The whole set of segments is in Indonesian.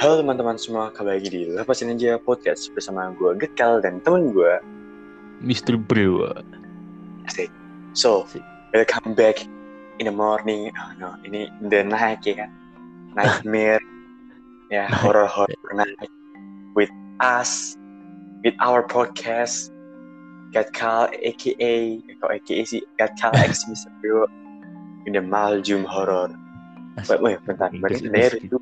Halo teman-teman semua, kembali lagi di Lepasin Aja Podcast bersama gue Gekal dan temen gue Mr. Brewa. Asik. So, welcome back in the morning. Oh no, ini the night ya kan? Nightmare. ya, horror-horror night with us, with our podcast. Gatkal aka, kok aka sih? Gatkal X Mr. Brewa in the Maljum Horror. Wait, wait, bentar, Inggris itu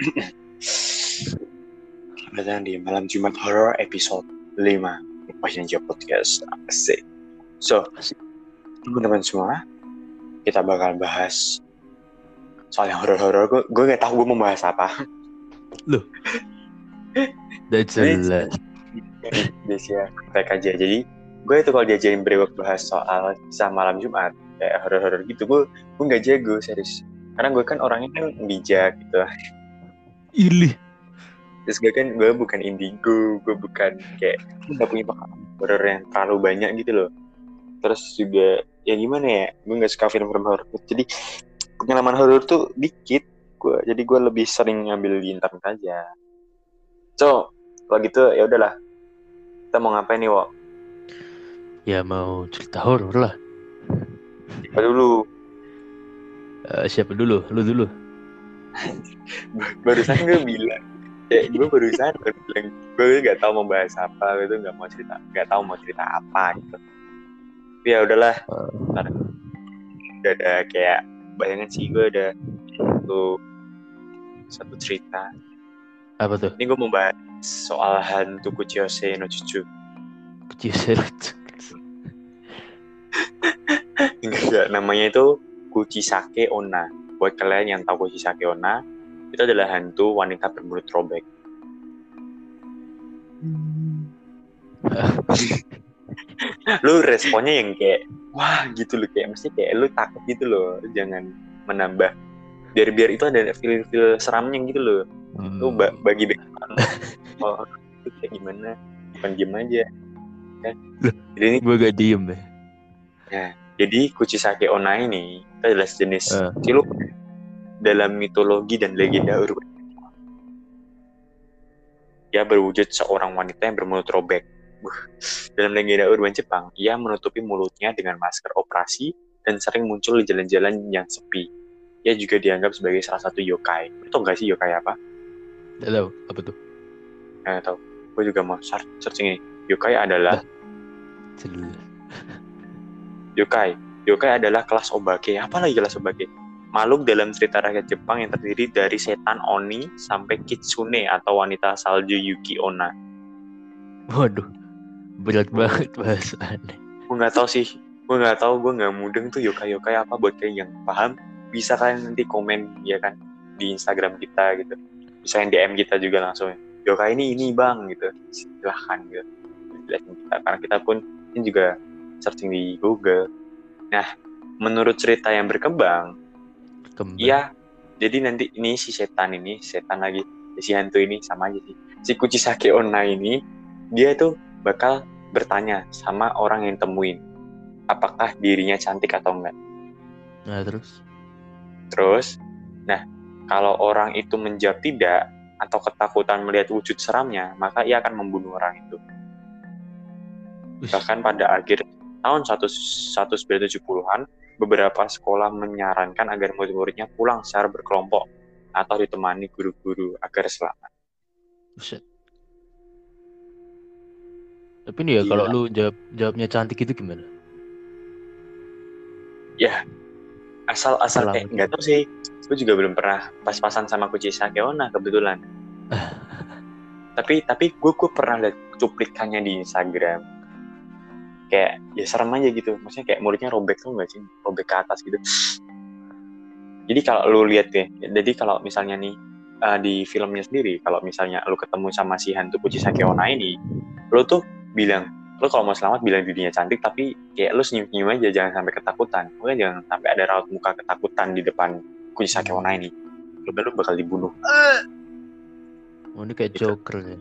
datang di Malam Jumat Horror episode 5 Lepasin aja podcast. Asik. So, teman-teman semua Kita bakal bahas Soal yang horror-horror. Gue, gue gak tahu gue mau bahas apa. Udah jelas. Baik aja. Jadi, gue itu kalau diajarin brewok bahas soal kisah malam Jumat Kayak horror-horror gitu Gue gue gak jago serius. Karena gue kan orangnya kan bijak gitu Ilih. terus gue kan gue bukan indigo gue bukan kayak nggak punya pengalaman horor yang terlalu banyak gitu loh terus juga ya gimana ya gue nggak suka film-film horor jadi pengalaman horor tuh dikit gue jadi gue lebih sering ngambil di internet aja so kalau gitu ya udahlah kita mau ngapain nih wo Ya mau cerita horor lah. Siapa dulu Eh, siapa dulu? Lu dulu. barusan gue bilang ya gue barusan baru bilang gue nggak tahu mau bahas apa gitu nggak mau cerita nggak tahu mau cerita apa gitu. Ya udahlah. Eh, udah ada kayak bayangan sih gue ada satu satu cerita. Apa tuh? ini gue mau bahas soal hantu Kuchiyose no Chuchu Kecil serius. enggak enggak namanya itu Kuchisake Onna buat kalian yang tahu Kuchisake Onna itu adalah hantu wanita bermulut robek. Lu responnya yang kayak wah gitu loh kayak mesti kayak lu takut gitu loh jangan menambah. Biar biar itu ada feel feel seramnya gitu loh. Lu ba- bagi background oh itu kayak gimana? Bukan diem aja kan? Jadi ini Gue gak diem deh. Jadi Kuchisake Onna ini itu adalah sejenis Eh. silup dalam mitologi dan legenda urban ia berwujud seorang wanita yang bermulut robek dalam legenda urban Jepang ia menutupi mulutnya dengan masker operasi dan sering muncul di jalan-jalan yang sepi ia juga dianggap sebagai salah satu yokai Lu tau gak sih yokai apa? Gak tahu apa tuh? Nggak tahu. Gue juga mau search searching ini. Yokai adalah Jelas. Yokai. Yokai adalah kelas obake. Apa lagi kelas obake? Makhluk dalam cerita rakyat Jepang yang terdiri dari setan oni sampai kitsune atau wanita salju Yuki Onna. Waduh. Berat banget bahasannya. Gue nggak tahu sih. Gue nggak tahu. Gue nggak mudeng tuh yokai yokai apa buat kalian yang paham. Bisa kalian nanti komen ya kan di Instagram kita gitu. Bisa yang DM kita juga langsung. Yokai ini ini bang gitu. Silahkan gitu. Jelasin kita karena kita pun ini juga searching di Google. Nah, menurut cerita yang berkembang, Kembali. Iya, jadi nanti ini si setan ini, setan lagi, si hantu ini sama aja sih. Si Kuchisake Onna ini, dia tuh bakal bertanya sama orang yang temuin, apakah dirinya cantik atau enggak. Nah terus? Terus, nah kalau orang itu menjawab tidak atau ketakutan melihat wujud seramnya, maka ia akan membunuh orang itu. Bahkan pada akhir tahun 1970-an, beberapa sekolah menyarankan agar murid-muridnya pulang secara berkelompok atau ditemani guru-guru agar selamat. buset. Tapi nih ya Gila. kalau lu jawab jawabnya cantik itu gimana? Ya, asal-asal Selamat. eh nggak tahu sih. Gue juga belum pernah pas-pasan sama Kuchisake Onna kebetulan. tapi tapi gue gue pernah lihat cuplikannya di Instagram. Kayak ya serem aja gitu. Maksudnya kayak muridnya robek tuh nggak sih? Robek ke atas gitu. Jadi kalau lu lihat deh, jadi kalau misalnya nih eh, di filmnya sendiri, kalau misalnya lu ketemu sama si hantu Kuchisake Onna ini, lu tuh bilang, lu kalau mau selamat bilang dirinya cantik, tapi kayak lu senyum-senyum aja, jangan sampai ketakutan. Pokoknya jangan sampai ada raut muka ketakutan di depan Kuchisake Onna ini. Lu, lu bakal dibunuh. Oh ini kayak Gitu. Joker ya.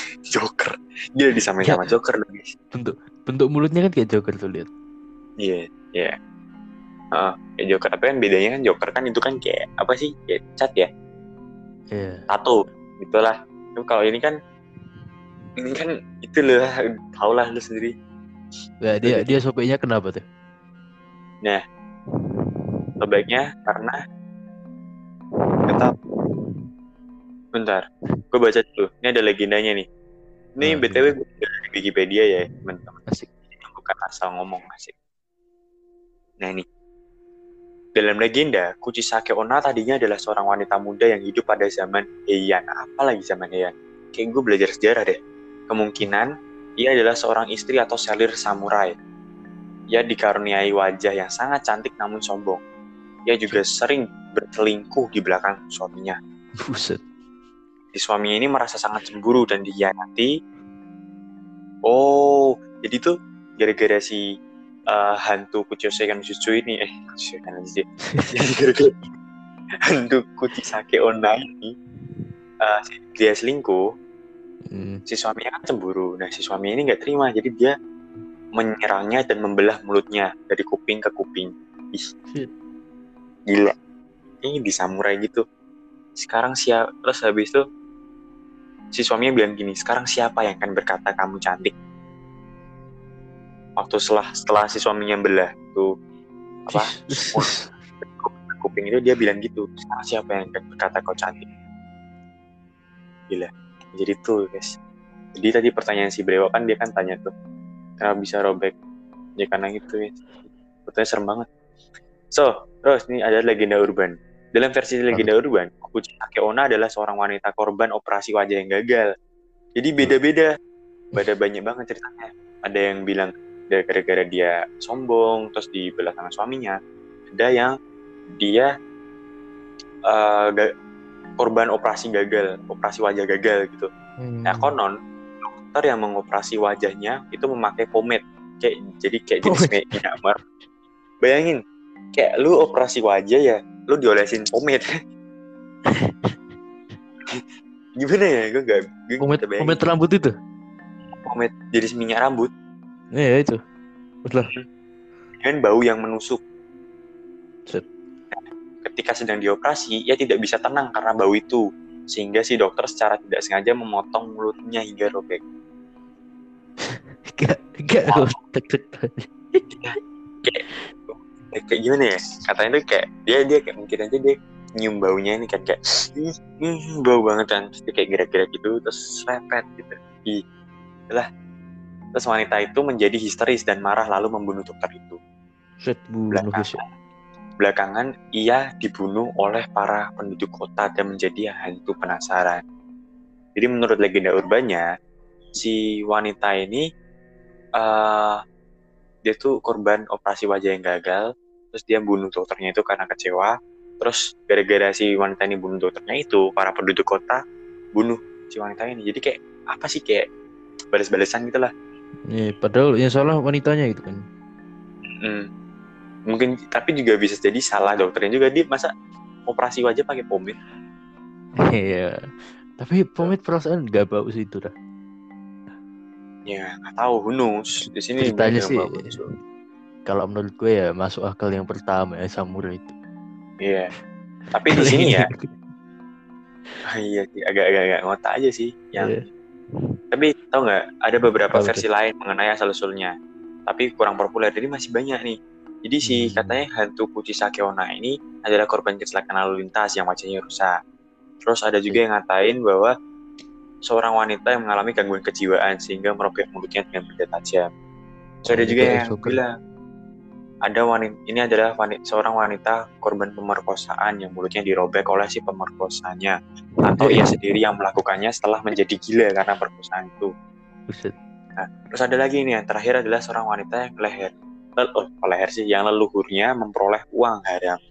Joker. Dia disamain Ya. sama Joker loh, guys. Bentuk bentuk mulutnya kan kayak Joker tuh lihat. Iya, iya. Heeh, kayak Joker. Tapi kan bedanya kan Joker kan itu kan kayak apa sih? Kayak cat ya. Iya. tato gitulah kalau ini kan ini kan itu loh tau lah lu sendiri Ya, dia dia sobeknya kenapa tuh? sebaiknya karena tetap bentar gue baca dulu. Ini ada legendanya nih. Ini Ah, btw gue dari Wikipedia ya teman-teman. Asik. Ini bukan asal ngomong asik. Nah ini. Dalam legenda Kuchisake Onna tadinya adalah seorang wanita muda yang hidup pada zaman Heian. Apa lagi zaman Heian? Kayak gue belajar sejarah deh. Kemungkinan ia adalah seorang istri atau selir samurai. Ia dikaruniai wajah yang sangat cantik namun sombong. Ia juga sering berselingkuh di belakang suaminya. Buset. Si suaminya ini merasa sangat cemburu dan dikhianati. Oh, jadi tuh gara-gara si eh, hantu Kuchoseikan Jutsu ini, eh Kuchoseikan Jutsu, jadi gara-gara hantu Kuchisake Onna ini, eh, si- dia selingkuh, Hmm. si suaminya kan cemburu. Nah, si suaminya ini nggak terima, jadi dia menyerangnya dan membelah mulutnya dari kuping ke kuping. Ih, gila. Ini di samurai gitu. Sekarang siapa? Terus habis itu si suaminya bilang gini, sekarang siapa yang akan berkata kamu cantik? Waktu setelah setelah si suaminya belah tuh apa kuping itu dia bilang gitu, sekarang siapa yang akan berkata kau cantik? Gila. Jadi tuh guys. Jadi tadi pertanyaan si Brewa kan dia kan tanya tuh, kenapa bisa robek? Ya karena gitu ya. Pertanyaan serem banget. So, terus ini ada legenda urban. Dalam versi legenda urban, Kuchisake Onna adalah seorang wanita korban operasi wajah yang gagal. Jadi beda-beda. Beda banyak banget ceritanya. Ada yang bilang gara-gara dia sombong, terus dibelah sama suaminya. Ada yang dia eh, ga- korban operasi gagal, operasi wajah gagal gitu. Hmm. Nah, konon dokter yang mengoperasi wajahnya itu memakai pomade. Kayak jadi kayak jenis minyak. Bayangin, kayak lu operasi wajah ya, lu diolesin pomade. Gimana ya? Gue gak, gue Pomade, pomade rambut itu. pomade jadi minyak rambut Iya itu. Betul. dengan bau yang menusuk. Set. Ketika sedang dioperasi, ia tidak bisa tenang karena bau itu, sehingga si dokter secara tidak sengaja memotong mulutnya hingga robek. Gak, gak. Tek, tek. Kayak kayak gimana ya? Katanya tuh kayak dia dia kayak mungkin aja dia nyium baunya ini kan kayak "Ih, ih, bau banget kan. Terus dia kayak gerak-gerak gitu terus repet gitu. Ih lah terus wanita itu menjadi histeris dan marah lalu membunuh dokter itu. Bunuh belakangan, belakangan ia dibunuh oleh para penduduk kota dan menjadi hantu penasaran. Jadi menurut legenda urbannya si wanita ini eh dia tuh korban operasi wajah yang gagal terus dia bunuh dokternya itu karena kecewa terus gara-gara si wanita ini bunuh dokternya itu para penduduk kota bunuh si wanita ini jadi kayak apa sih kayak balas-balasan gitu lah Iya, padahal yang salah wanitanya gitu kan. Hmm. mungkin tapi juga bisa jadi salah dokternya juga dia masa operasi wajah pakai pomade Iya. Tapi pomade perasaan gak bau sih itu dah. ya nggak tahu knows di sini Ceritanya sih. Kalau menurut gue ya masuk akal yang pertama ya samurai itu. iya tapi di sini ya ah, iya sih, agak-agak agak ngotak aja sih yang Iya. Tapi tau nggak, ada beberapa Apa versi lain mengenai asal usulnya. Tapi kurang populer, jadi masih banyak nih. Jadi si Hmm. katanya hantu Kuchisake Onna ini adalah korban kecelakaan lalu lintas yang wajahnya rusak. Terus ada juga yang ngatain bahwa seorang wanita yang mengalami gangguan kejiwaan sehingga merobek mulutnya dengan benda tajam. Terus ada Oh, juga kayak yang bilang ada wanita ini adalah wanita, seorang wanita korban pemerkosaan yang mulutnya dirobek oleh si pemerkosanya atau ia sendiri yang melakukannya setelah menjadi gila karena perkosaan itu. Buset. Terus ada lagi nih yang terakhir adalah seorang wanita yang leher, oh, leher sih, yang leluhurnya memperoleh uang haram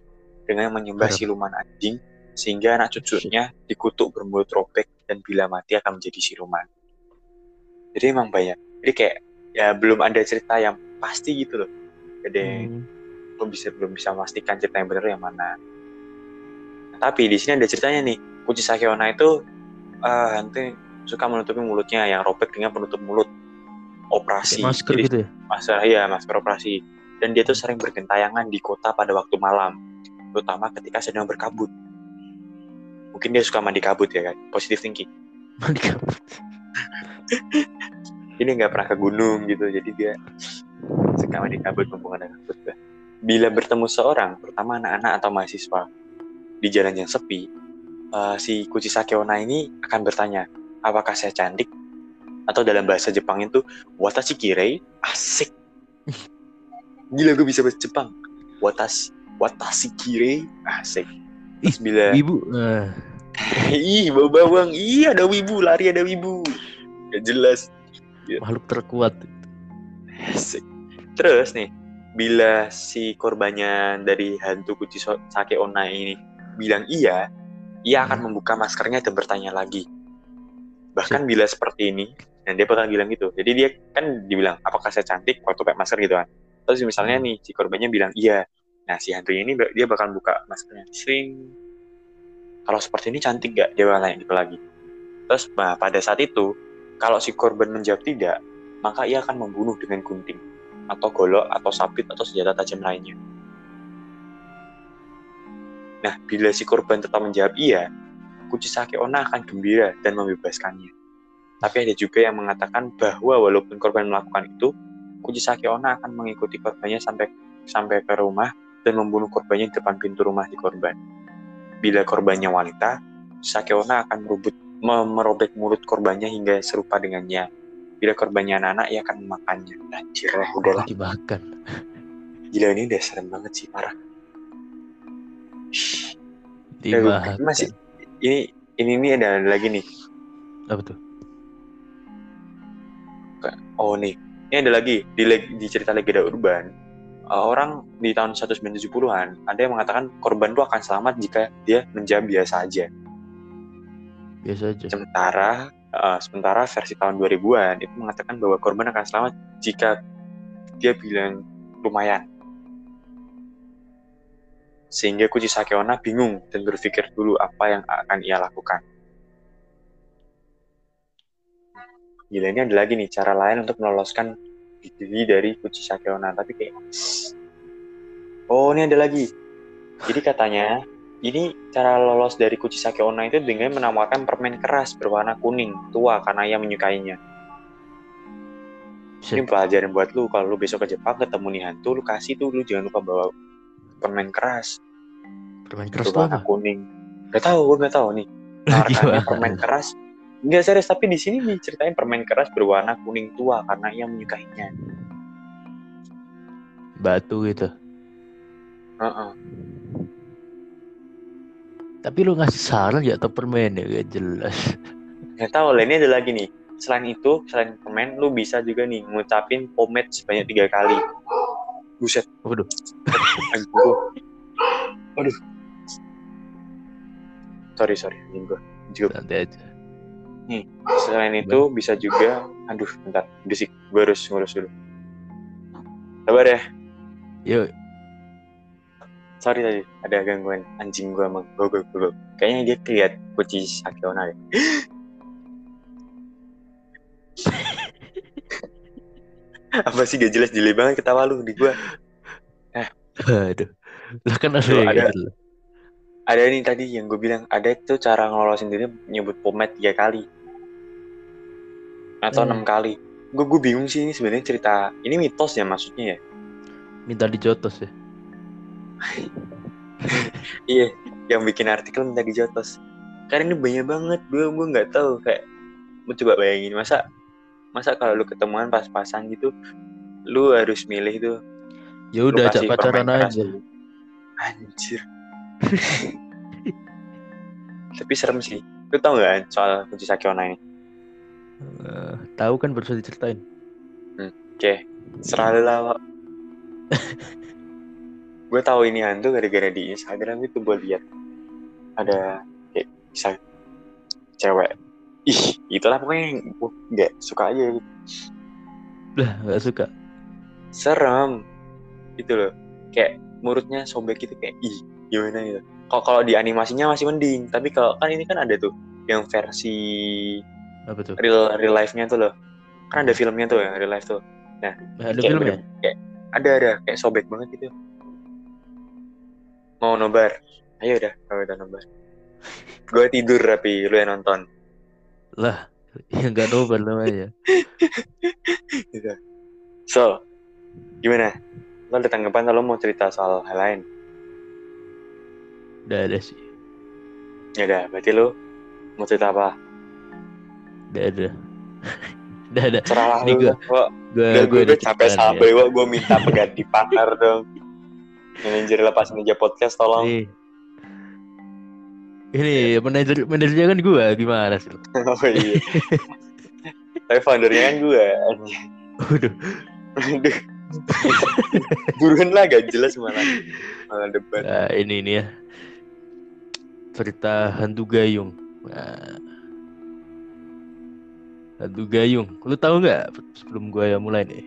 dengan menyembah siluman anjing sehingga anak cucunya dikutuk bermulut robek dan bila mati akan menjadi siluman. Jadi emang banyak. Jadi kayak ya belum ada cerita yang pasti gitu loh. Yang Hmm. belum bisa belum bisa memastikan cerita yang benar yang mana. Tapi di sini ada ceritanya nih. Kuchisake Onna itu hantu yang suka menutupi mulutnya yang robek dengan penutup mulut operasi. Masker Jadi, gitu ya. masker ya masker operasi. Dan dia tuh sering bergentayangan di kota pada waktu malam, terutama ketika sedang berkabut. mungkin dia suka mandi kabut ya kan positif thinking Mandi kabut. ini nggak pernah ke gunung gitu jadi dia suka mandi kabut mumpung ada kabut Bah. bila bertemu seorang terutama anak-anak atau mahasiswa di jalan yang sepi eh, si Kuchisake Onna ini akan bertanya apakah saya cantik atau dalam bahasa Jepang itu watashi kirei asik gila gue bisa bahasa Jepang watas watashi kirei asik Terus bila Ibu. eh, ih bau bawang iya ada wibu lari ada wibu gak jelas makhluk terkuat. Asik. Terus nih, bila si korbannya dari hantu kuci sake onna ini bilang iya, ia akan Hmm. membuka maskernya dan bertanya lagi. Bahkan bila seperti ini, dan dia bakal bilang gitu. Jadi dia kan dibilang, apakah saya cantik waktu pakai masker gitu kan. Terus misalnya Hmm. nih, si korbannya bilang iya. Nah, si hantunya ini dia bakal buka maskernya. Sering. Kalau seperti ini cantik gak? Dia bakal nanya gitu lagi. Terus nah, pada saat itu, kalau si korban menjawab tidak, maka ia akan membunuh dengan gunting atau golok atau sabit atau senjata tajam lainnya. Nah, bila si korban tetap menjawab iya, Kuchisake Onna akan gembira dan membebaskannya. Tapi ada juga yang mengatakan bahwa walaupun korban melakukan itu, Kuchisake Onna akan mengikuti korbannya sampai sampai ke rumah dan membunuh korbannya di depan pintu rumah si korban. Bila korbannya wanita, Kuchisake Onna akan merubut, me- merobek mulut korbannya hingga serupa dengannya. Bila korbannya anak-anak, ia akan memakannya. Anjir lah, udahlah. Dimakan. Gila ini udah serem banget sih, parah. Eh, Dimakan. masih ini ini ini ada lagi nih. Apa tuh? Oh nih, ini ada lagi di di cerita legenda urban. eh, orang di tahun 1970-an ada yang mengatakan korban itu akan selamat jika dia menjawab biasa aja. Biasa aja. Sementara eh, sementara versi tahun 2000-an itu mengatakan bahwa korban akan selamat jika dia bilang lumayan. Sehingga Kuchisake Onna bingung dan berpikir dulu apa yang akan ia lakukan. Gila ini ada lagi nih cara lain untuk meloloskan diri dari Kuchisake Onna tapi kayak Oh ini ada lagi jadi katanya ini cara lolos dari Kuchisake Onna itu dengan menawarkan permen keras berwarna kuning tua karena ia menyukainya ini Buset. pelajaran buat lu kalau lu besok ke Jepang ketemu nih hantu lu kasih tuh lu jangan lupa bawa permen keras Permen keras tuh berwarna apa? kuning gak tahu gue gak tahu nih Gimana? permen keras Enggak serius, tapi di sini diceritain permen keras berwarna kuning tua karena ia menyukainya. Batu gitu. Heeh. Tapi lu ngasih saran ya atau permen ya gak jelas. Nggak tahu lah, ini ada lagi nih. Selain itu, selain permen, lu bisa juga nih ngucapin pomade sebanyak tiga kali. Buset. Waduh. Aduh. Aduh. Sorry, sorry. Anjing gua. Juga. Santai aja. Selain itu, bisa juga... Aduh, bentar. Bisik. Gue harus ngurus dulu. Sabar ya. Yuk, Sorry tadi. Ada gangguan anjing gua emang. Go, go, go, go. Kayaknya dia lihat kuci Sakiona deh. Apa sih gak jelas delay banget ketawa lu di gua. aduh. Lah kan ada yang ada. gitu. Ada nih tadi yang gue bilang, ada tuh cara ngelolosin diri nyebut pomade tiga kali. Atau Hmm. enam kali. Gue gue bingung sih ini sebenarnya cerita ini mitos ya maksudnya ya. Minta dijotos ya. Iya, yang bikin artikel minta dijotos. Karena ini banyak banget, gue gue nggak tahu kayak mau coba bayangin masa masa kalau lu ketemuan pas-pasan gitu, lu harus milih tuh. Ya udah ajak pacaran aja. Anjir. Tapi serem sih. Lu tau gak soal kunci Sakiona ini? Eh, tahu kan baru diceritain. Oke, serah lah. gue tahu ini hantu gara-gara di Instagram itu gue lihat ada kayak bisa cewek. Ih, itulah pokoknya yang gue nggak suka aja. gitu. Lah, nggak suka. Serem. Gitu loh. Kayak mulutnya sobek gitu kayak ih gimana gitu. Kalau kalau di animasinya masih mending, tapi kalau kan ini kan ada tuh yang versi Apa tuh? real real life-nya tuh loh. Kan ada filmnya tuh yang real life tuh. Nah, ada Kayak filmnya? kayak ada ada kayak sobek banget gitu mau nobar ayo udah kalau udah nobar Gue tidur tapi lu yang nonton. Lah, yang nggak nobar namanya. Gitu. So, gimana? Lo ada tanggapan kalau mau cerita soal hal lain? Udah ada sih. Ya udah, berarti lu mau cerita apa? Udah ada. Udah ada. Gua- Gua, Gue udah, gue udah capek ya. sampai gua, gua minta pengganti partner dong. Manajer lepas meja podcast tolong. Ini, ini manajer manajernya kan gue gimana sih? Oh iya. Tapi foundernya kan gue. Waduh, Aduh. Buruan lah gak jelas malah. Malah debat. nah, ini ini ya cerita hantu gayung. Nah, hantu gayung, lu tahu nggak sebelum gue mulai nih?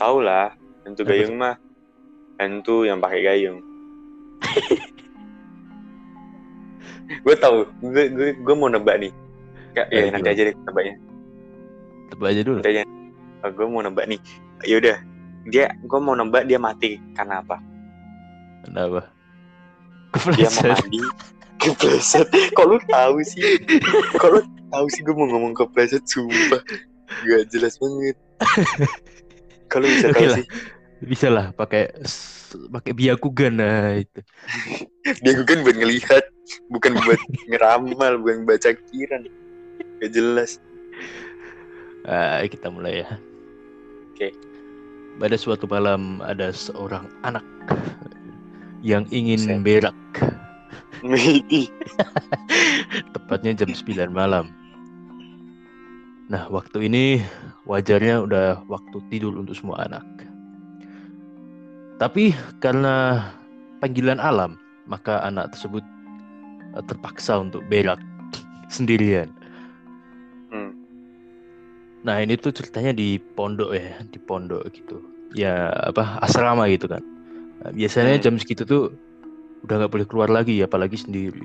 Tahu lah, hantu gayung mah. Hantu yang pakai gayung. gue tahu, gue gue gue mau nebak nih. Kayak ya Ayo, nanti aja deh nebaknya. Tebak aja dulu. Nanti aja. Oh, gue mau nebak nih. Ya udah. Dia gue mau nebak dia mati karena apa? Kenapa? Dia mau mandi. Kepleset. Kok lu tahu sih? Kok lu tahu sih gue mau ngomong kepleset sumpah. Gak jelas banget. Kalau bisa tahu sih. Bisa lah pakai pakai biakugan nah itu. Kan buat ngelihat, bukan buat ngeramal, bukan baca kiran. Gak jelas. Ah, kita mulai ya. Oke. Pada suatu malam ada seorang anak yang ingin Buset. berak. Tepatnya jam 9 malam. Nah, waktu ini wajarnya udah waktu tidur untuk semua anak. Tapi karena panggilan alam, maka anak tersebut eh, terpaksa untuk berak sendirian. Hmm. Nah, ini tuh ceritanya di pondok ya, di pondok gitu. Ya, apa asrama gitu kan. Nah, biasanya Hmm. jam segitu tuh udah nggak boleh keluar lagi, apalagi sendiri.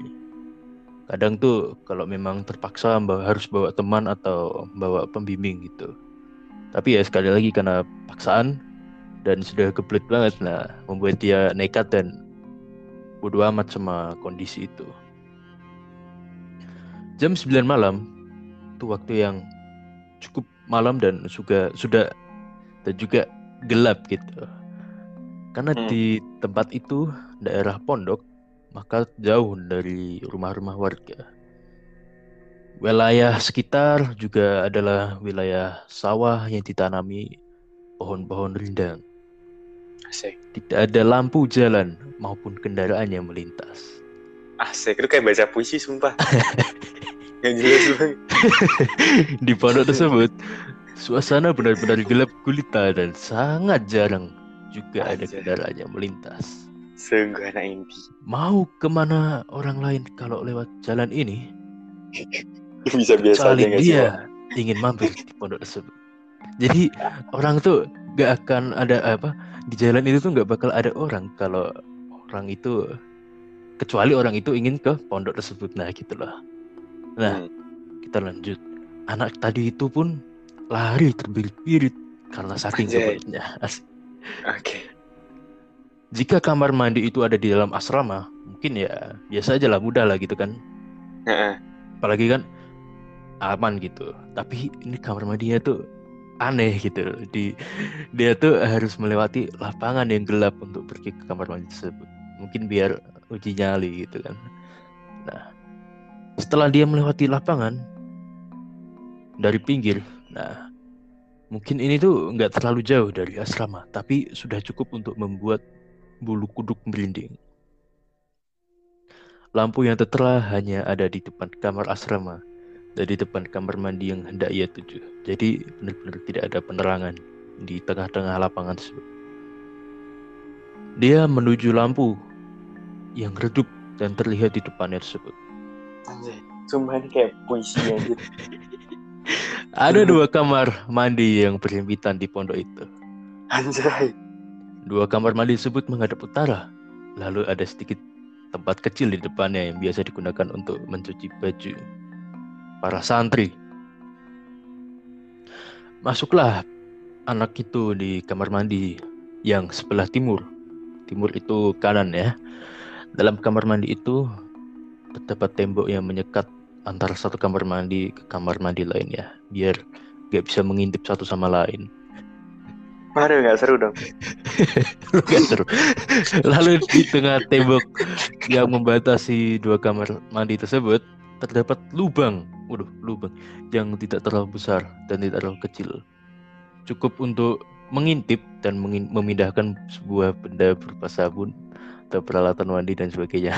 Kadang tuh kalau memang terpaksa harus bawa teman atau bawa pembimbing gitu. Tapi ya sekali lagi karena paksaan dan sudah kebelet banget, nah membuat dia nekat dan bodo amat sama kondisi itu. Jam 9 malam itu waktu yang cukup malam dan juga sudah dan juga gelap gitu. Karena Hmm. di tempat itu daerah pondok maka jauh dari rumah-rumah warga. Wilayah sekitar juga adalah wilayah sawah yang ditanami pohon-pohon rindang. Asik. Tidak ada lampu jalan maupun kendaraan yang melintas. Asik. Lu kayak baca puisi sumpah. Gak jelas banget. Di pondok tersebut, suasana benar-benar gelap gulita dan sangat jarang juga ada Anjay. kendaraan yang melintas. Sungguh anak inti. Mau ke mana orang lain kalau lewat jalan ini? Bisa biasa aja sih? dia ingin mampir di pondok tersebut. Jadi orang tuh gak akan ada apa di jalan itu tuh gak bakal ada orang kalau orang itu kecuali orang itu ingin ke pondok tersebut. Nah gitulah. Nah Hmm. kita lanjut. Anak tadi itu pun lari terbirit-birit karena saking Anjay. kebelitnya. Asik. Oke. Jika kamar mandi itu ada di dalam asrama, mungkin ya biasa aja lah mudah lah gitu kan. Apalagi kan aman gitu. Tapi ini kamar mandinya tuh aneh gitu. Di dia tuh harus melewati lapangan yang gelap untuk pergi ke kamar mandi tersebut. Mungkin biar uji nyali gitu kan. Nah, setelah dia melewati lapangan dari pinggir, nah mungkin ini tuh nggak terlalu jauh dari asrama, tapi sudah cukup untuk membuat bulu kuduk merinding. Lampu yang tertera hanya ada di depan kamar asrama dan di depan kamar mandi yang hendak ia tuju. Jadi benar-benar tidak ada penerangan di tengah-tengah lapangan tersebut. Dia menuju lampu yang redup dan terlihat di depannya tersebut. Anjay. Ini kayak puisi aja. Ada dua kamar mandi yang berhimpitan di pondok itu. Anjay. Dua kamar mandi tersebut menghadap utara. Lalu ada sedikit tempat kecil di depannya yang biasa digunakan untuk mencuci baju para santri. Masuklah anak itu di kamar mandi yang sebelah timur. Timur itu kanan ya. Dalam kamar mandi itu terdapat tembok yang menyekat antara satu kamar mandi ke kamar mandi lainnya biar gak bisa mengintip satu sama lain. Waduh nggak seru dong. Gak seru. Lalu di tengah tembok yang membatasi dua kamar mandi tersebut terdapat lubang, waduh lubang yang tidak terlalu besar dan tidak terlalu kecil, cukup untuk mengintip dan mengin- memindahkan sebuah benda berupa sabun atau peralatan mandi dan sebagainya.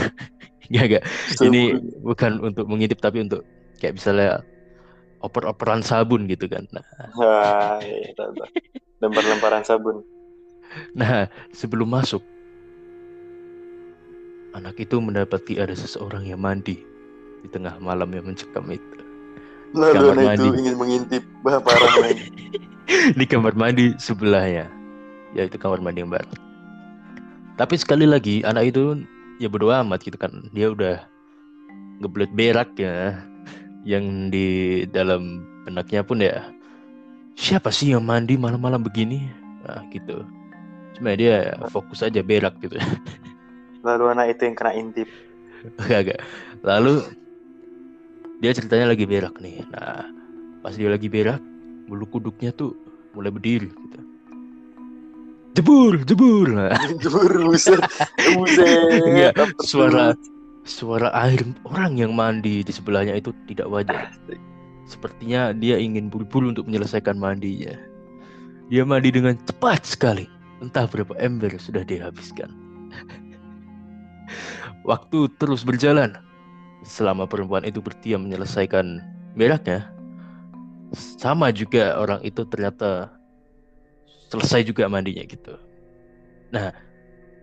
Enggak enggak. Ini bukan untuk mengintip tapi untuk kayak misalnya oper-operan sabun gitu kan. Nah, lempar-lemparan sabun. Nah, sebelum masuk, anak itu mendapati ada seseorang yang mandi di tengah malam yang mencekam itu. Lalu Kamar anak itu mandi. ingin mengintip bah parah men. di kamar mandi sebelahnya, yaitu kamar mandi yang baru. Tapi sekali lagi, anak itu ya bodo amat gitu kan. Dia udah ngebelet berak ya. Yang di dalam benaknya pun ya, siapa sih yang mandi malam-malam begini? Nah, gitu. Cuma dia fokus aja berak gitu. Lalu anak itu yang kena intip. Agak. Lalu dia ceritanya lagi berak nih. Nah, pas dia lagi berak, bulu kuduknya tuh mulai berdiri gitu. Jebur, jebur. Nah, Jujur buset. Buset. Tuh? suara suara air orang yang mandi di sebelahnya itu tidak wajar. Sepertinya dia ingin buru-buru untuk menyelesaikan mandinya. Dia mandi dengan cepat sekali. Entah berapa ember sudah dia habiskan. Waktu terus berjalan. Selama perempuan itu berdiam menyelesaikan beraknya, sama juga orang itu ternyata selesai juga mandinya gitu. Nah,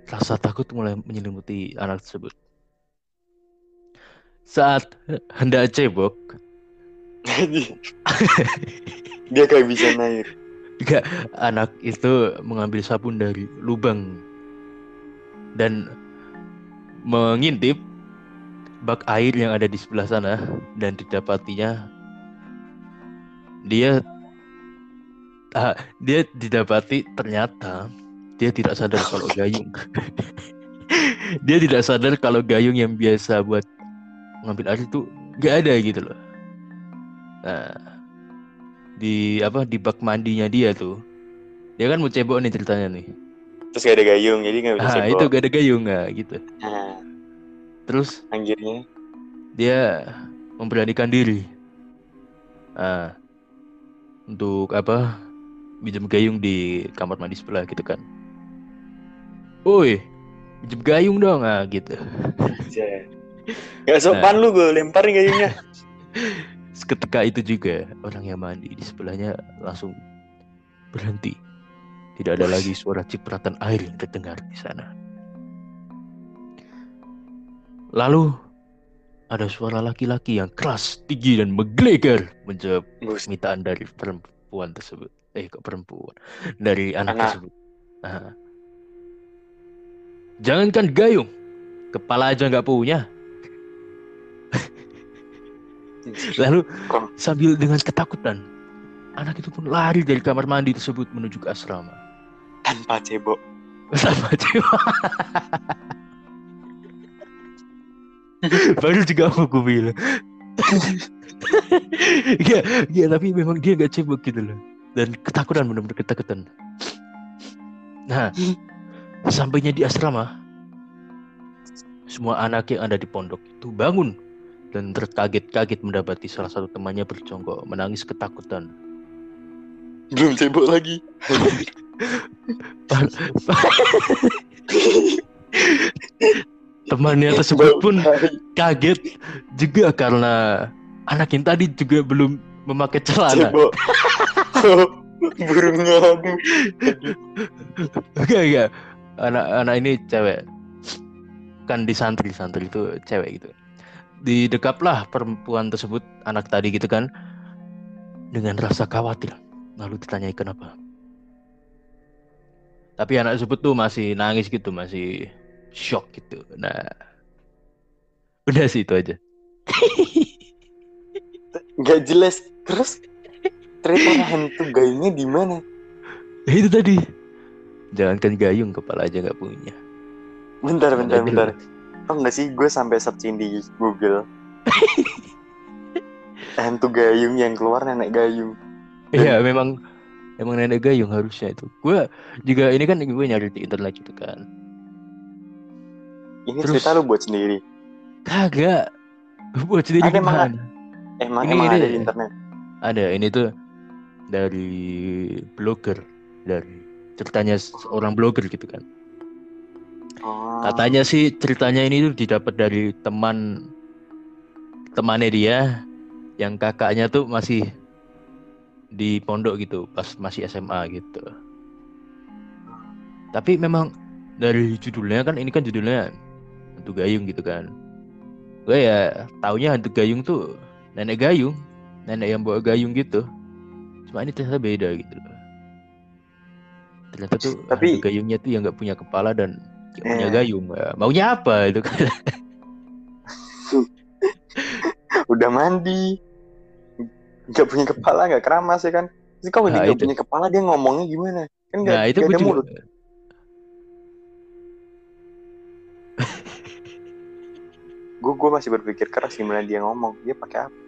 rasa takut mulai menyelimuti anak tersebut. Saat hendak cebok, Dia kayak bisa naik. Enggak, anak itu mengambil sabun dari lubang dan mengintip bak air yang ada di sebelah sana dan didapatinya dia ah, dia didapati ternyata dia tidak sadar kalau gayung. Dia tidak sadar kalau gayung yang biasa buat mengambil air itu nggak ada gitu loh. Nah di apa di bak mandinya dia tuh dia kan mau cebok nih ceritanya nih. Terus gak ada gayung, jadi gak bisa ah cebok. itu gak ada gayung nggak gitu. Nah, terus anjirnya. dia memberanikan diri. Ah untuk apa? Pinjam gayung di kamar mandi sebelah gitu kan. Woi pinjam gayung dong. Ah gitu. Gak sopan lu gue lemparin gayungnya. seketika itu juga orang yang mandi di sebelahnya langsung berhenti. Tidak ada lagi suara cipratan air yang terdengar di sana lalu ada suara laki-laki yang keras, tinggi dan menggelegar menjawab permintaan dari perempuan tersebut. Eh, kok perempuan? Dari anak, Anak. tersebut. Ah. Jangankan gayung, kepala aja nggak punya. Lalu sambil dengan ketakutan, anak itu pun lari dari kamar mandi tersebut menuju ke asrama. Tanpa cebok. Sama jiwa. Baru juga mau gue bilang. Iya, iya tapi memang dia gak cebok gitu loh. Dan ketakutan benar-benar ketakutan. Nah, sampainya di asrama, semua anak yang ada di pondok itu bangun dan terkaget-kaget mendapati salah satu temannya berjongkok menangis ketakutan. Belum cebok lagi. Temannya tersebut pun kaget juga karena anak yang tadi juga belum memakai celana. Burung ngadu. Enggak, enggak. Anak-anak ini cewek. Kan di santri, santri itu cewek gitu. Didekaplah perempuan tersebut, anak tadi gitu kan. Dengan rasa khawatir. Lalu ditanyai kenapa. Tapi anak tersebut tuh masih nangis gitu, masih shock gitu. Nah, udah sih itu aja. Gak jelas. Terus ternyata hantu gayungnya di mana? Ya, itu tadi. Jangankan gayung, kepala aja nggak punya. Bentar, bentar, Nggak bentar. tau gak sih gue sampai searching di Google hantu gayung yang keluar nenek gayung Iya memang emang nenek gayung harusnya itu. Gue juga ini kan gue nyari di internet gitu kan. Ini Terus- cerita lu buat sendiri Kagak. Buat sendiri Ada emang emang Ini- emang ini- ada di internet Ada ini tuh dari blogger dari ceritanya seorang blogger gitu kan. oh. Katanya sih ceritanya ini tuh didapat dari teman temannya dia yang kakaknya tuh masih di pondok gitu pas masih SMA gitu. Tapi memang dari judulnya kan ini kan judulnya hantu gayung gitu kan. Gue ya taunya hantu gayung tuh nenek gayung, nenek yang bawa gayung gitu. Cuma ini ternyata beda gitu loh. Ternyata tuh Tapi- hantu gayungnya tuh yang nggak punya kepala dan nggak punya Eh. gayung. Ya, Maunya apa itu kan? udah mandi nggak punya kepala nggak keramas ya kan Terus kalau dia Nah, nggak itu. punya kepala dia ngomongnya gimana kan nggak Nah itu gue ada juga gue gue masih berpikir keras gimana dia ngomong dia pakai apa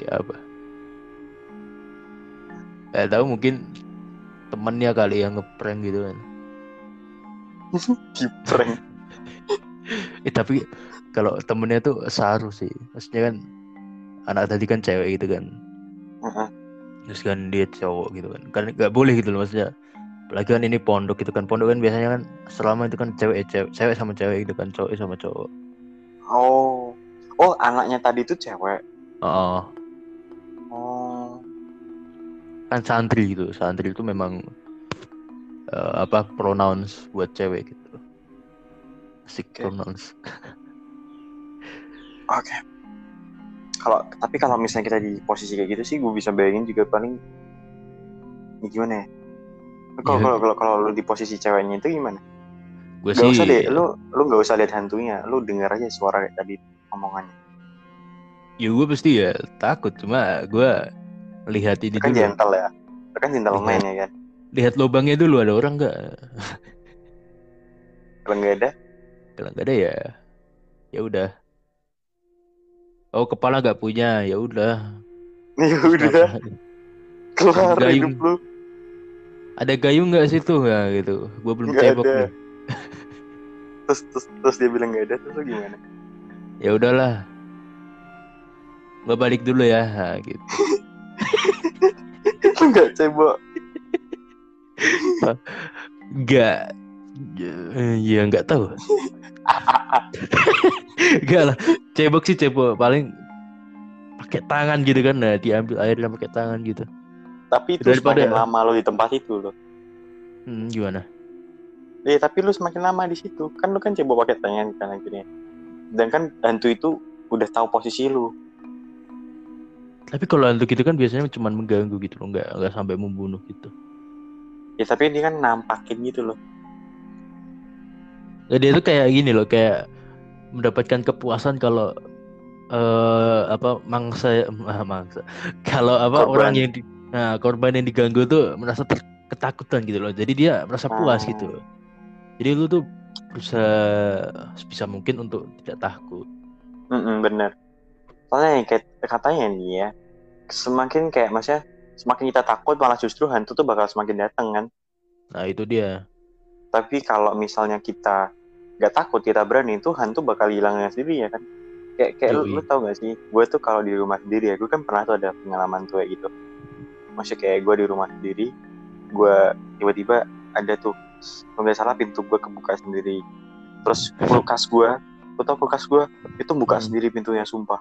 pakai apa? Gak tahu mungkin temennya kali yang ngeprank gitu kan. di prank Eh tapi kalau temennya tuh saru sih. Maksudnya kan anak tadi kan cewek gitu kan. Heeh. Terus kan dia cowok gitu kan. Kan nggak boleh gitu loh maksudnya. Apalagi kan ini pondok gitu kan. Pondok kan biasanya kan selama itu kan cewek cewek, cewek sama cewek gitu kan, cowok sama cowok. Oh oh anaknya tadi tuh cewek Oh, oh kan santri gitu. Santri itu memang eh, apa pronouns buat cewek gitu. Asik Oke. pronouns. oke kalau tapi kalau misalnya kita di posisi kayak gitu sih gue bisa bayangin juga paling ya gimana ya kalau Ya. kalau kalau kalau lu di posisi ceweknya itu gimana Gue Gak sih usah deh, lu lu gak usah lihat hantunya, lu denger aja suara kayak tadi omongannya. ya gue pasti ya takut cuma gue lihat ini kan dulu. gentle ya, kan gentleman ya kan. lihat lubangnya dulu ada orang nggak? Kalau nggak ada, kalau nggak ada ya ya udah. Oh kepala nggak punya ya udah. Ya udah. keluar Gayung. hidup lu. ada gayung nggak situ ya gitu. Gue belum cebok ada. nih Terus, terus terus dia bilang nggak ada, terus lu gimana? ya udahlah. Gue balik dulu ya Nah, gitu. Lu nggak cebok. nggak. Ya nggak tahu. Nggak lah. Cebok sih cebok. Paling pakai tangan gitu kan. Nah diambil airnya pakai tangan gitu. Tapi itu Daripada- lama lu di tempat itu lo. hmm, gimana Eh tapi lu semakin lama di situ, kan lu kan cebok pakai tangan kan akhirnya. Dan kan hantu itu udah tahu posisi lu. Tapi kalau hantu gitu kan biasanya cuma mengganggu gitu loh, nggak nggak sampai membunuh gitu. Ya tapi ini kan nampakin gitu loh. Ya, dia tuh kayak gini loh, kayak mendapatkan kepuasan kalau eh apa mangsa ah, mangsa. Kalau apa Korban. orang yang di, nah, korban yang diganggu tuh merasa ter- ketakutan gitu loh. Jadi dia merasa puas Ah. gitu. loh. Jadi lu tuh berusaha sebisa mungkin untuk tidak takut. Mm bener. Soalnya yang kayak katanya nih ya, semakin kayak maksudnya semakin kita takut malah justru hantu tuh bakal semakin datang kan. Nah, itu dia. Tapi kalau misalnya kita nggak takut kita berani itu hantu bakal hilangnya sendiri ya kan. Kayak kayak lu, lu tau gak sih, gue tuh kalau di rumah sendiri ya, gue kan pernah tuh ada pengalaman tuh kayak gitu. Maksudnya kayak gue di rumah sendiri, gue tiba-tiba ada tuh, kalau nggak salah pintu gue kebuka sendiri. Terus kulkas gue, lu tau kulkas gue, itu buka Hmm. sendiri pintunya sumpah.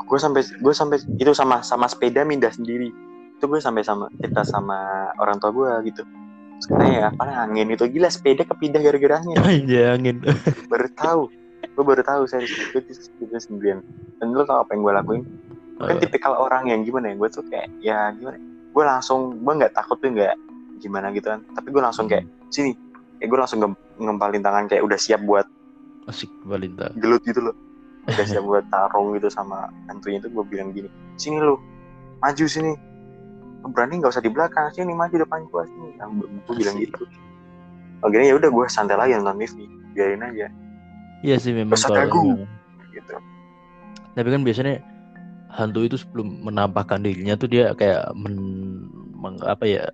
gue sampai gue sampai itu sama sama sepeda mindah sendiri. Itu gue sampai sama kita sama orang tua gue gitu. Katanya ya apa angin itu gila sepeda kepindah gara-gara angin Anjay, angin. baru tahu. Gue baru tahu saya di situ sendirian. Dan lo tau apa yang gue lakuin? Gue kan tipikal orang yang gimana ya? Gue tuh kayak ya gimana? Gue langsung gue nggak takut tuh nggak gimana gitu kan. Tapi gue langsung kayak sini. Kayak gue langsung ngem- ngempalin tangan kayak udah siap buat Asik Valinta. gelut gitu loh. Udah siap buat tarung gitu sama hantunya itu gue bilang gini sini lu maju sini. Berani nggak usah di belakang sini maju depan gue sini. Yang gue bilang gitu. Akhirnya ya udah gue santai lagi nonton TV biarin aja. Iya sih memang Rasa kalau gitu. Tapi kan biasanya hantu itu sebelum menampakkan dirinya tuh dia kayak men, meng- apa ya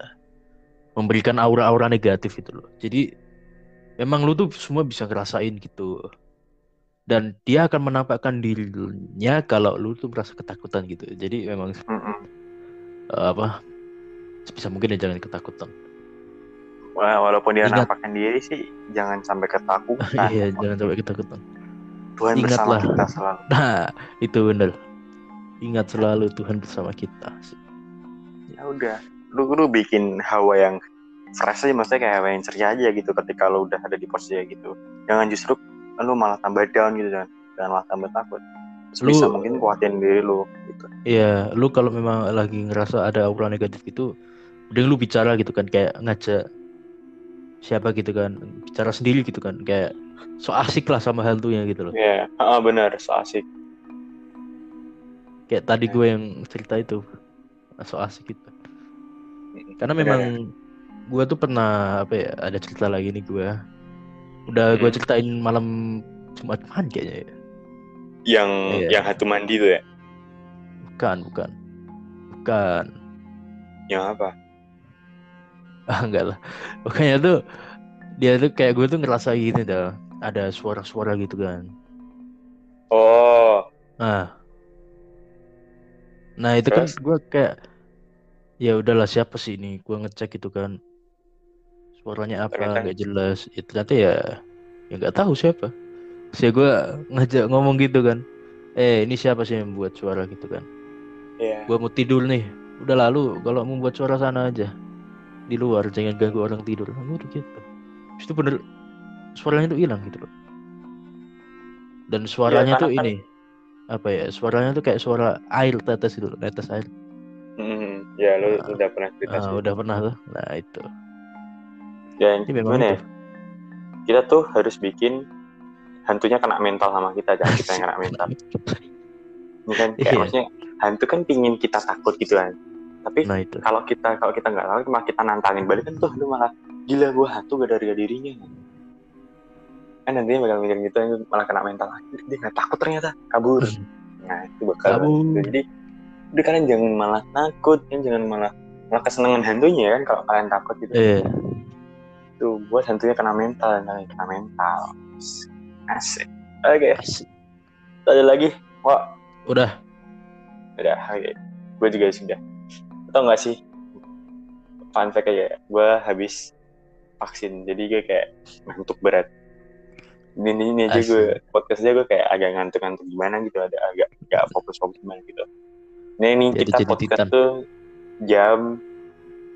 memberikan aura-aura negatif itu loh. Jadi memang lu tuh semua bisa ngerasain gitu. Dan dia akan menampakkan dirinya kalau lu tuh merasa ketakutan gitu. Jadi memang eh, apa sebisa mungkin ya jangan ketakutan. Wah, walaupun dia Ingat. nampakkan diri sih jangan sampai ketakutan Iya, jangan sampai ketakutan. Tuhan bersama ingatlah. kita selalu Nah, itu bener. Ingat selalu Tuhan bersama kita. ya udah lu lu bikin hawa yang fresh aja maksudnya kayak hawa yang ceria aja gitu ketika lu udah ada di posisi kayak gitu jangan justru lu malah tambah down gitu kan dan malah tambah takut Lu- bisa mungkin kuatin diri lu gitu Iya, lu kalau memang lagi ngerasa ada aura negatif itu, udah lu bicara gitu kan, kayak ngajak siapa gitu kan, bicara sendiri gitu kan, kayak so asik lah sama hantunya gitu loh. ya ah benar so asik Kayak tadi Ya. gue yang cerita itu, so asik gitu. Karena Benar memang ya? gue tuh pernah apa ya, ada cerita lagi nih gue. Udah gue Hmm. ceritain malam Jumat kemarin kayaknya ya. yang Iya. yang hantu mandi tuh ya Bukan, bukan. Bukan. yang apa Ah enggak lah. Makanya tuh dia tuh kayak gue tuh ngerasa gini dah. Ada suara-suara gitu kan. oh Nah. Nah, itu kan Terus? gue kayak ya udahlah siapa sih ini? Gue ngecek gitu kan. Suaranya apa nggak jelas. Ya, ternyata ya ya nggak tahu siapa. Saya gue ngajak ngomong gitu kan. Eh, ini siapa sih yang buat suara gitu kan? ya Gua mau tidur nih. Udah lalu kalau mau buat suara sana aja. Di luar jangan ganggu orang tidur. Lalu udah gitu. Terus itu bener suaranya tuh hilang gitu loh. Dan suaranya karena tuh kan- ini apa ya? Suaranya tuh kayak suara air tetes gitu loh, tetes air. Hmm, ya lu Ah. udah pernah cerita sih. udah pernah tuh. Nah, itu. Ya, Ini memang gimana ya? Kita tuh harus bikin hantunya kena mental sama kita, jangan kita yang kena mental. Ini kan kayak Iya. maksudnya hantu kan pingin kita takut gitu kan. Tapi Nah, itu. kalau kita kalau kita nggak takut malah kita nantangin balik kan tuh hantu malah gila gua hantu gak dari dirinya. Kan nantinya bakal mikir gitu malah kena mental. "Ah, Dia nggak takut ternyata kabur. Nah itu bakal Kabur. jadi udah kalian jangan malah takut kan jangan malah malah kesenangan hantunya kan kalau kalian takut gitu. Eh, tuh buat hantunya kena mental kalian kena mental. Asik. Oke. Asik. ada lagi? Wah. Udah. udah oke. Gue juga sudah. Tau gak sih? Fun fact aja gue habis vaksin jadi gue kayak ngantuk berat. Ini ini, aja gue podcast aja gue kayak agak ngantuk-ngantuk gimana gitu ada agak agak fokus-fokus gimana gitu nah ini Jadi kita jadi podcast titan. tuh jam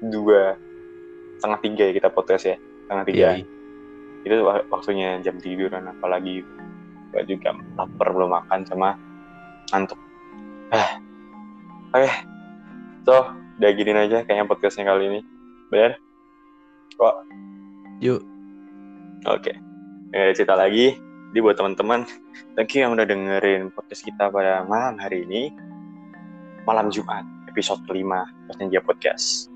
dua setengah tiga ya kita podcast ya setengah tiga. Iya. itu wak- waktunya jam tiduran apalagi gue juga lapar belum makan sama ngantuk. Ah. Oke. So udah giniin aja kayaknya podcastnya kali ini. Bener? Kok? Yuk. oke. Nggak ada cerita lagi. Jadi buat teman-teman thank you yang udah dengerin podcast kita pada malam hari ini malam Jumat episode kelima Dia Podcast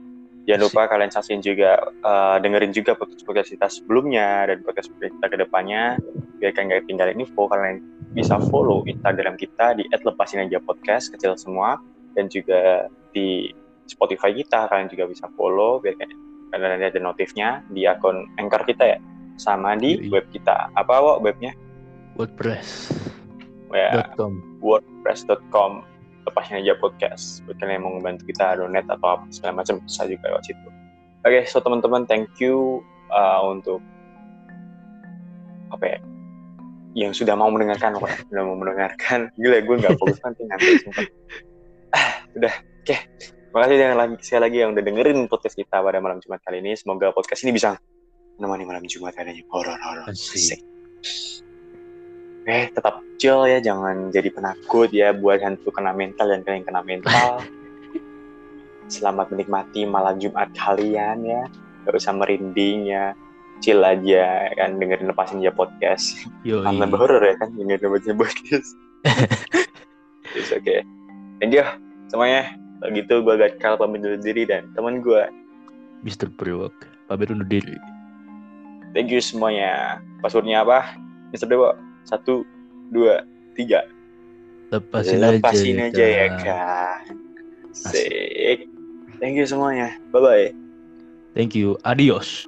Jangan lupa kalian saksikan juga, eh, dengerin juga podcast-podcast kita sebelumnya dan podcast kita ke depannya. Biar kalian gak ketinggalan info, kalian bisa follow Instagram kita di @lepasin aja podcast kecil semua dan juga di Spotify kita kalian juga bisa follow biar kalian ada notifnya di akun Anchor kita ya sama di web kita. Apa wok webnya? WordPress. Ya, .com. wordpress.com lepasin aja podcast. Buat kalian yang mau ngebantu kita donate atau apa segala macam bisa juga lewat situ. Oke so teman-teman thank you uh, untuk apa ya yang sudah mau mendengarkan Wah, sudah mau mendengarkan. Gila gue nggak fokus nanti nanti sumpah. Ah udah oke. Makasih yang lagi sekali lagi yang udah dengerin podcast kita pada malam Jumat kali ini. Semoga podcast ini bisa menemani malam Jumat adanya horor horor Asik. Eh, tetap chill ya, jangan jadi penakut ya buat hantu kena mental dan kalian kena mental. Selamat menikmati malam Jumat kalian ya. Gak usah merinding ya. Chill aja kan dengerin lepasin aja podcast. Karena horror ya kan dengerin lepasin podcast. It's okay. Thank you semuanya. Kalau gitu gue Gatkal pamit undur diri dan teman gue Mr. Priwok. Pamit undur diri. thank you semuanya passwordnya apa Mister Dewa satu dua tiga Lepasin, lepasin aja, aja ya Kak. kan Asik. Thank you semuanya bye bye Thank you. Adios.